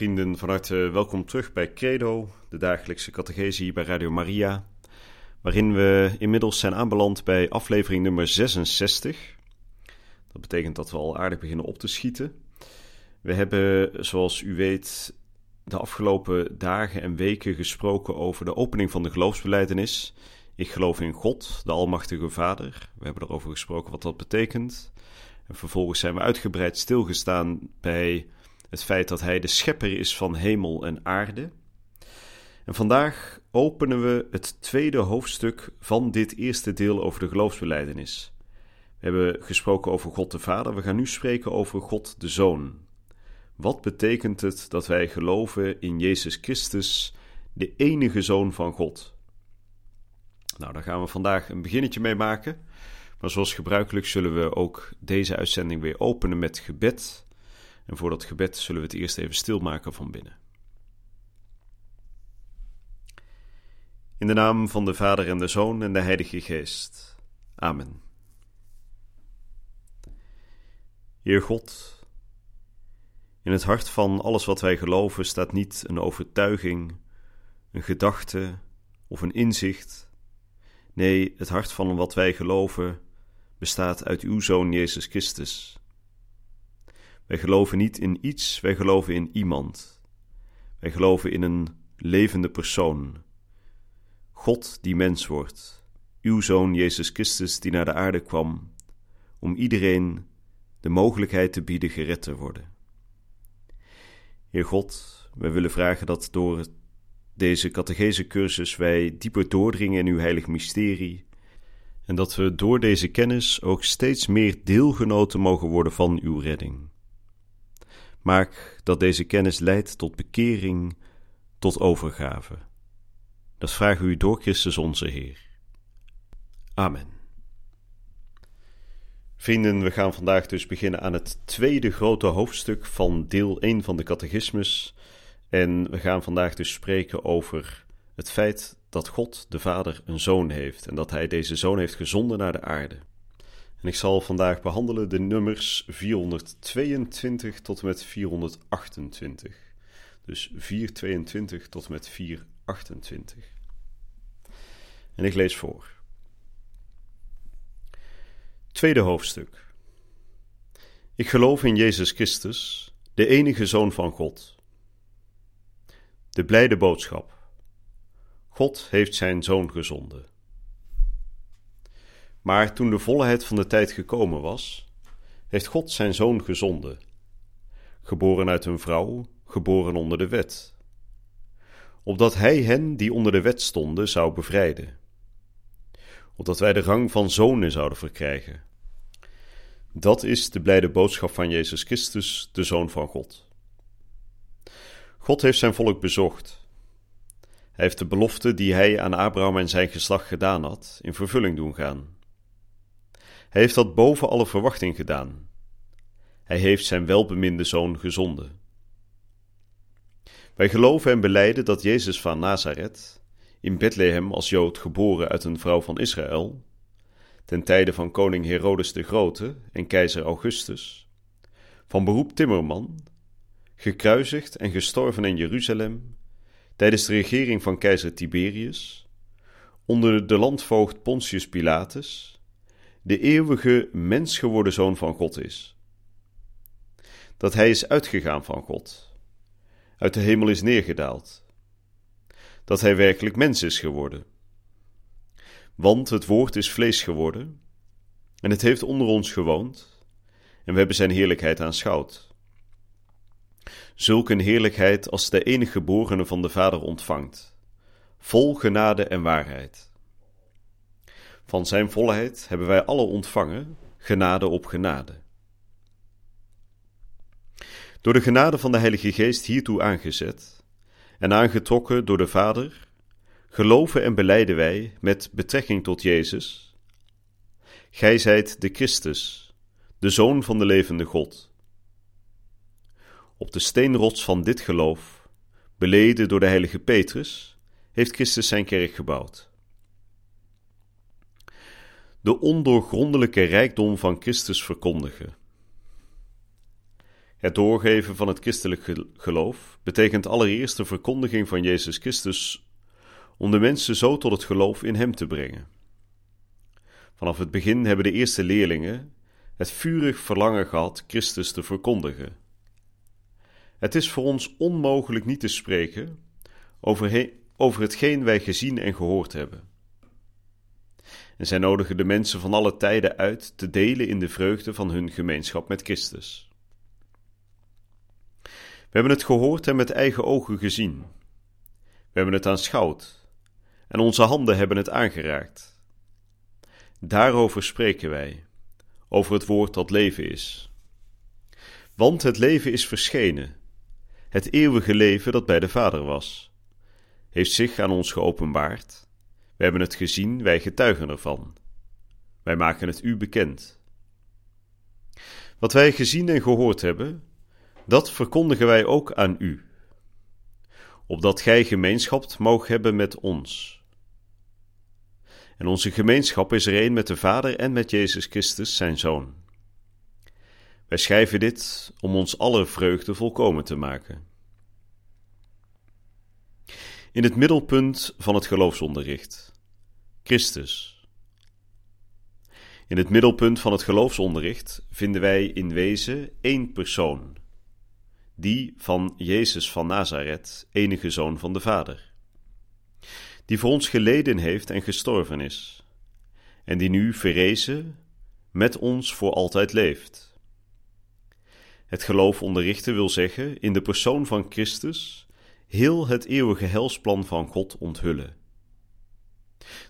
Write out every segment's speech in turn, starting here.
Vrienden, van harte welkom terug bij Credo, de dagelijkse catechese hier bij Radio Maria, waarin we inmiddels zijn aanbeland bij aflevering nummer 66. Dat betekent dat we al aardig beginnen op te schieten. We hebben, zoals u weet, de afgelopen dagen en weken gesproken over de opening van de geloofsbeleidenis. Ik geloof in God, de Almachtige Vader. We hebben erover gesproken wat dat betekent. En vervolgens zijn we uitgebreid stilgestaan bij het feit dat Hij de schepper is van hemel en aarde. En vandaag openen we het tweede hoofdstuk van dit eerste deel over de geloofsbeleidenis. We hebben gesproken over God de Vader, we gaan nu spreken over God de Zoon. Wat betekent het dat wij geloven in Jezus Christus, de enige Zoon van God? Nou, daar gaan we vandaag een beginnetje mee maken. Maar zoals gebruikelijk zullen we ook deze uitzending weer openen met gebed. En voor dat gebed zullen we het eerst even stilmaken van binnen. In de naam van de Vader en de Zoon en de Heilige Geest. Amen. Heer God, in het hart van alles wat wij geloven staat niet een overtuiging, een gedachte of een inzicht. Nee, het hart van wat wij geloven bestaat uit uw Zoon Jezus Christus. Wij geloven niet in iets, wij geloven in iemand. Wij geloven in een levende persoon. God die mens wordt, uw Zoon Jezus Christus die naar de aarde kwam, om iedereen de mogelijkheid te bieden gered te worden. Heer God, wij willen vragen dat door deze catechese wij dieper doordringen in uw heilig mysterie en dat we door deze kennis ook steeds meer deelgenoten mogen worden van uw redding. Maak dat deze kennis leidt tot bekering, tot overgave. Dat vragen we u door Christus onze Heer. Amen. Vrienden, we gaan vandaag dus beginnen aan het tweede grote hoofdstuk van deel 1 van de catechismus. En we gaan vandaag dus spreken over het feit dat God de Vader een zoon heeft en dat hij deze zoon heeft gezonden naar de aarde. En ik zal vandaag behandelen de nummers 422 tot en met 428. Dus 422 tot en met 428. En ik lees voor. Tweede hoofdstuk. Ik geloof in Jezus Christus, de enige Zoon van God. De blijde boodschap. God heeft zijn Zoon gezonden. Maar toen de volheid van de tijd gekomen was, heeft God zijn zoon gezonden, geboren uit een vrouw, geboren onder de wet, opdat hij hen die onder de wet stonden zou bevrijden, opdat wij de rang van zonen zouden verkrijgen. Dat is de blijde boodschap van Jezus Christus, de Zoon van God. God heeft zijn volk bezocht. Hij heeft de belofte die hij aan Abraham en zijn geslacht gedaan had, in vervulling doen gaan. Heeft dat boven alle verwachting gedaan. Hij heeft zijn welbeminde zoon gezonden. Wij geloven en beleiden dat Jezus van Nazareth, in Bethlehem als Jood geboren uit een vrouw van Israël, ten tijde van koning Herodes de Grote en keizer Augustus, van beroep timmerman, gekruisigd en gestorven in Jeruzalem, tijdens de regering van keizer Tiberius, onder de landvoogd Pontius Pilatus, de eeuwige mens geworden zoon van God is. Dat hij is uitgegaan van God, uit de hemel is neergedaald. Dat hij werkelijk mens is geworden. Want het woord is vlees geworden en het heeft onder ons gewoond en we hebben zijn heerlijkheid aanschouwd. Zulk een heerlijkheid als de enige geborene van de Vader ontvangt, vol genade en waarheid. Van zijn volheid hebben wij alle ontvangen, genade op genade. Door de genade van de Heilige Geest hiertoe aangezet en aangetrokken door de Vader, geloven en beleiden wij met betrekking tot Jezus. Gij zijt de Christus, de Zoon van de levende God. Op de steenrots van dit geloof, beleden door de heilige Petrus, heeft Christus zijn kerk gebouwd. De ondoorgrondelijke rijkdom van Christus verkondigen. Het doorgeven van het christelijk geloof betekent allereerst de verkondiging van Jezus Christus om de mensen zo tot het geloof in Hem te brengen. Vanaf het begin hebben de eerste leerlingen het vurig verlangen gehad Christus te verkondigen. Het is voor ons onmogelijk niet te spreken over, over hetgeen wij gezien en gehoord hebben. En zij nodigen de mensen van alle tijden uit te delen in de vreugde van hun gemeenschap met Christus. We hebben het gehoord en met eigen ogen gezien. We hebben het aanschouwd en onze handen hebben het aangeraakt. Daarover spreken wij, over het woord dat leven is. Want het leven is verschenen, het eeuwige leven dat bij de Vader was, heeft zich aan ons geopenbaard. We hebben het gezien, wij getuigen ervan. Wij maken het u bekend. Wat wij gezien en gehoord hebben, dat verkondigen wij ook aan u, opdat gij gemeenschap moog hebben met ons. En onze gemeenschap is er een met de Vader en met Jezus Christus, zijn Zoon. Wij schrijven dit om ons alle vreugde volkomen te maken. In het middelpunt van het geloofsonderricht, Christus. In het middelpunt van het geloofsonderricht vinden wij in wezen één persoon, die van Jezus van Nazareth, enige zoon van de Vader, die voor ons geleden heeft en gestorven is, en die nu verrezen met ons voor altijd leeft. Het geloof onderrichten wil zeggen in de persoon van Christus heel het eeuwige helsplan van God onthullen.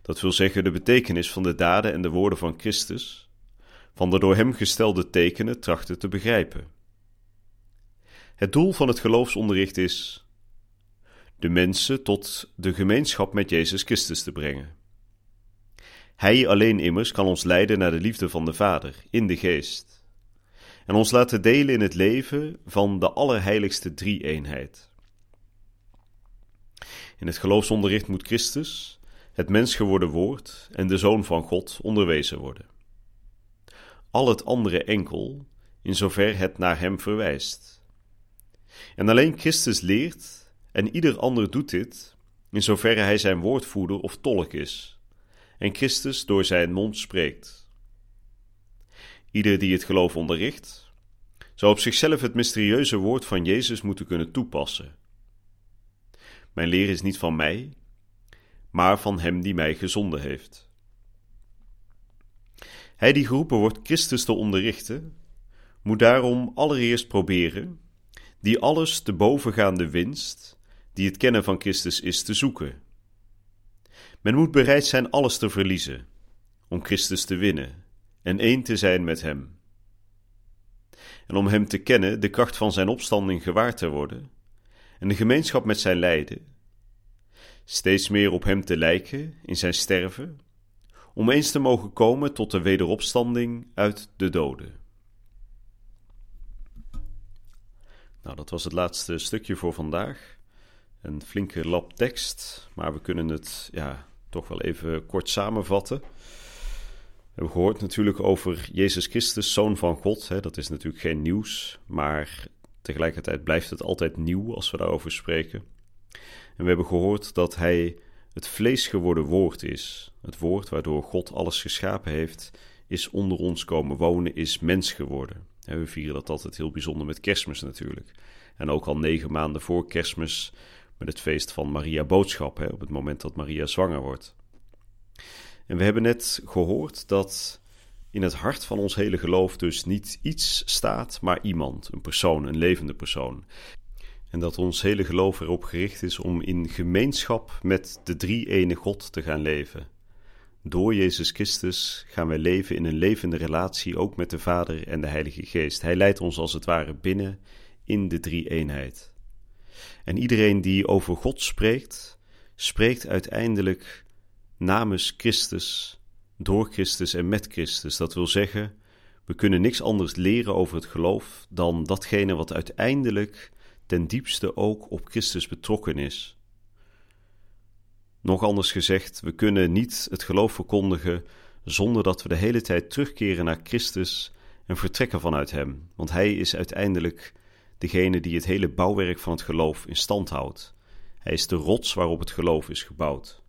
Dat wil zeggen de betekenis van de daden en de woorden van Christus, van de door hem gestelde tekenen trachten te begrijpen. Het doel van het geloofsonderricht is de mensen tot de gemeenschap met Jezus Christus te brengen. Hij alleen immers kan ons leiden naar de liefde van de Vader in de geest en ons laten delen in het leven van de allerheiligste drie-eenheid. In het geloofsonderricht moet Christus, het mens geworden woord en de Zoon van God onderwezen worden. Al het andere enkel, in zover het naar hem verwijst. En alleen Christus leert, en ieder ander doet dit, in zoverre hij zijn woordvoerder of tolk is, en Christus door zijn mond spreekt. Ieder die het geloof onderricht, zou op zichzelf het mysterieuze woord van Jezus moeten kunnen toepassen. Mijn leer is niet van mij, maar van Hem die mij gezonden heeft. Hij die geroepen wordt Christus te onderrichten, moet daarom allereerst proberen die alles te bovengaande winst, die het kennen van Christus is, te zoeken. Men moet bereid zijn alles te verliezen, om Christus te winnen en één te zijn met Hem. En om Hem te kennen, de kracht van Zijn opstanding gewaar te worden, en de gemeenschap met Zijn lijden, steeds meer op Hem te lijken in Zijn sterven, om eens te mogen komen tot de wederopstanding uit de doden. Nou, dat was het laatste stukje voor vandaag. Een flinke lap tekst, maar we kunnen het ja, toch wel even kort samenvatten. We hebben gehoord natuurlijk over Jezus Christus, Zoon van God. Hè. Dat is natuurlijk geen nieuws, maar tegelijkertijd blijft het altijd nieuw als we daarover spreken. En we hebben gehoord dat Hij het vlees geworden woord is. Het woord waardoor God alles geschapen heeft, is onder ons komen wonen, is mens geworden. We vieren dat altijd heel bijzonder met kerstmis natuurlijk. En ook al negen maanden voor kerstmis met het feest van Maria Boodschap, hè, op het moment dat Maria zwanger wordt. En we hebben net gehoord dat in het hart van ons hele geloof dus niet iets staat, maar iemand, een persoon, een levende persoon. En dat ons hele geloof erop gericht is om in gemeenschap met de drie-ene God te gaan leven. Door Jezus Christus gaan wij leven in een levende relatie ook met de Vader en de Heilige Geest. Hij leidt ons als het ware binnen in de drie-eenheid. En iedereen die over God spreekt, spreekt uiteindelijk namens Christus, door Christus en met Christus. Dat wil zeggen, we kunnen niks anders leren over het geloof dan datgene wat uiteindelijk ten diepste ook op Christus betrokken is. Nog anders gezegd, we kunnen niet het geloof verkondigen zonder dat we de hele tijd terugkeren naar Christus en vertrekken vanuit Hem, want Hij is uiteindelijk degene die het hele bouwwerk van het geloof in stand houdt. Hij is de rots waarop het geloof is gebouwd.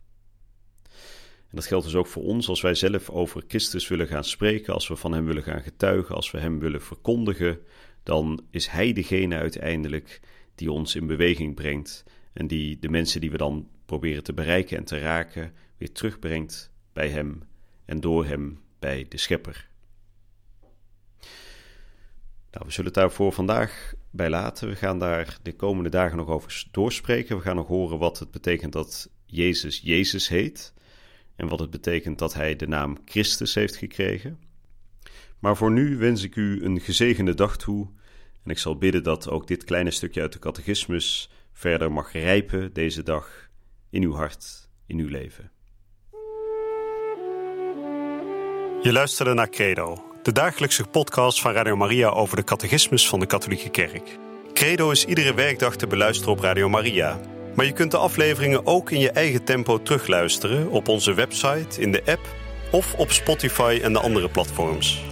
En dat geldt dus ook voor ons als wij zelf over Christus willen gaan spreken, als we van Hem willen gaan getuigen, als we Hem willen verkondigen, dan is Hij degene uiteindelijk die ons in beweging brengt en die de mensen die we dan proberen te bereiken en te raken weer terugbrengt bij Hem en door Hem bij de Schepper. Nou, we zullen het daarvoor vandaag bij laten. We gaan daar de komende dagen nog over doorspreken. We gaan nog horen wat het betekent dat Jezus Jezus heet en wat het betekent dat hij de naam Christus heeft gekregen. Maar voor nu wens ik u een gezegende dag toe en ik zal bidden dat ook dit kleine stukje uit de catechismus verder mag rijpen deze dag in uw hart, in uw leven. Je luisterde naar Credo, de dagelijkse podcast van Radio Maria over de catechismus van de Katholieke Kerk. Credo is iedere werkdag te beluisteren op Radio Maria. Maar je kunt de afleveringen ook in je eigen tempo terugluisteren op onze website, in de app of op Spotify en de andere platforms.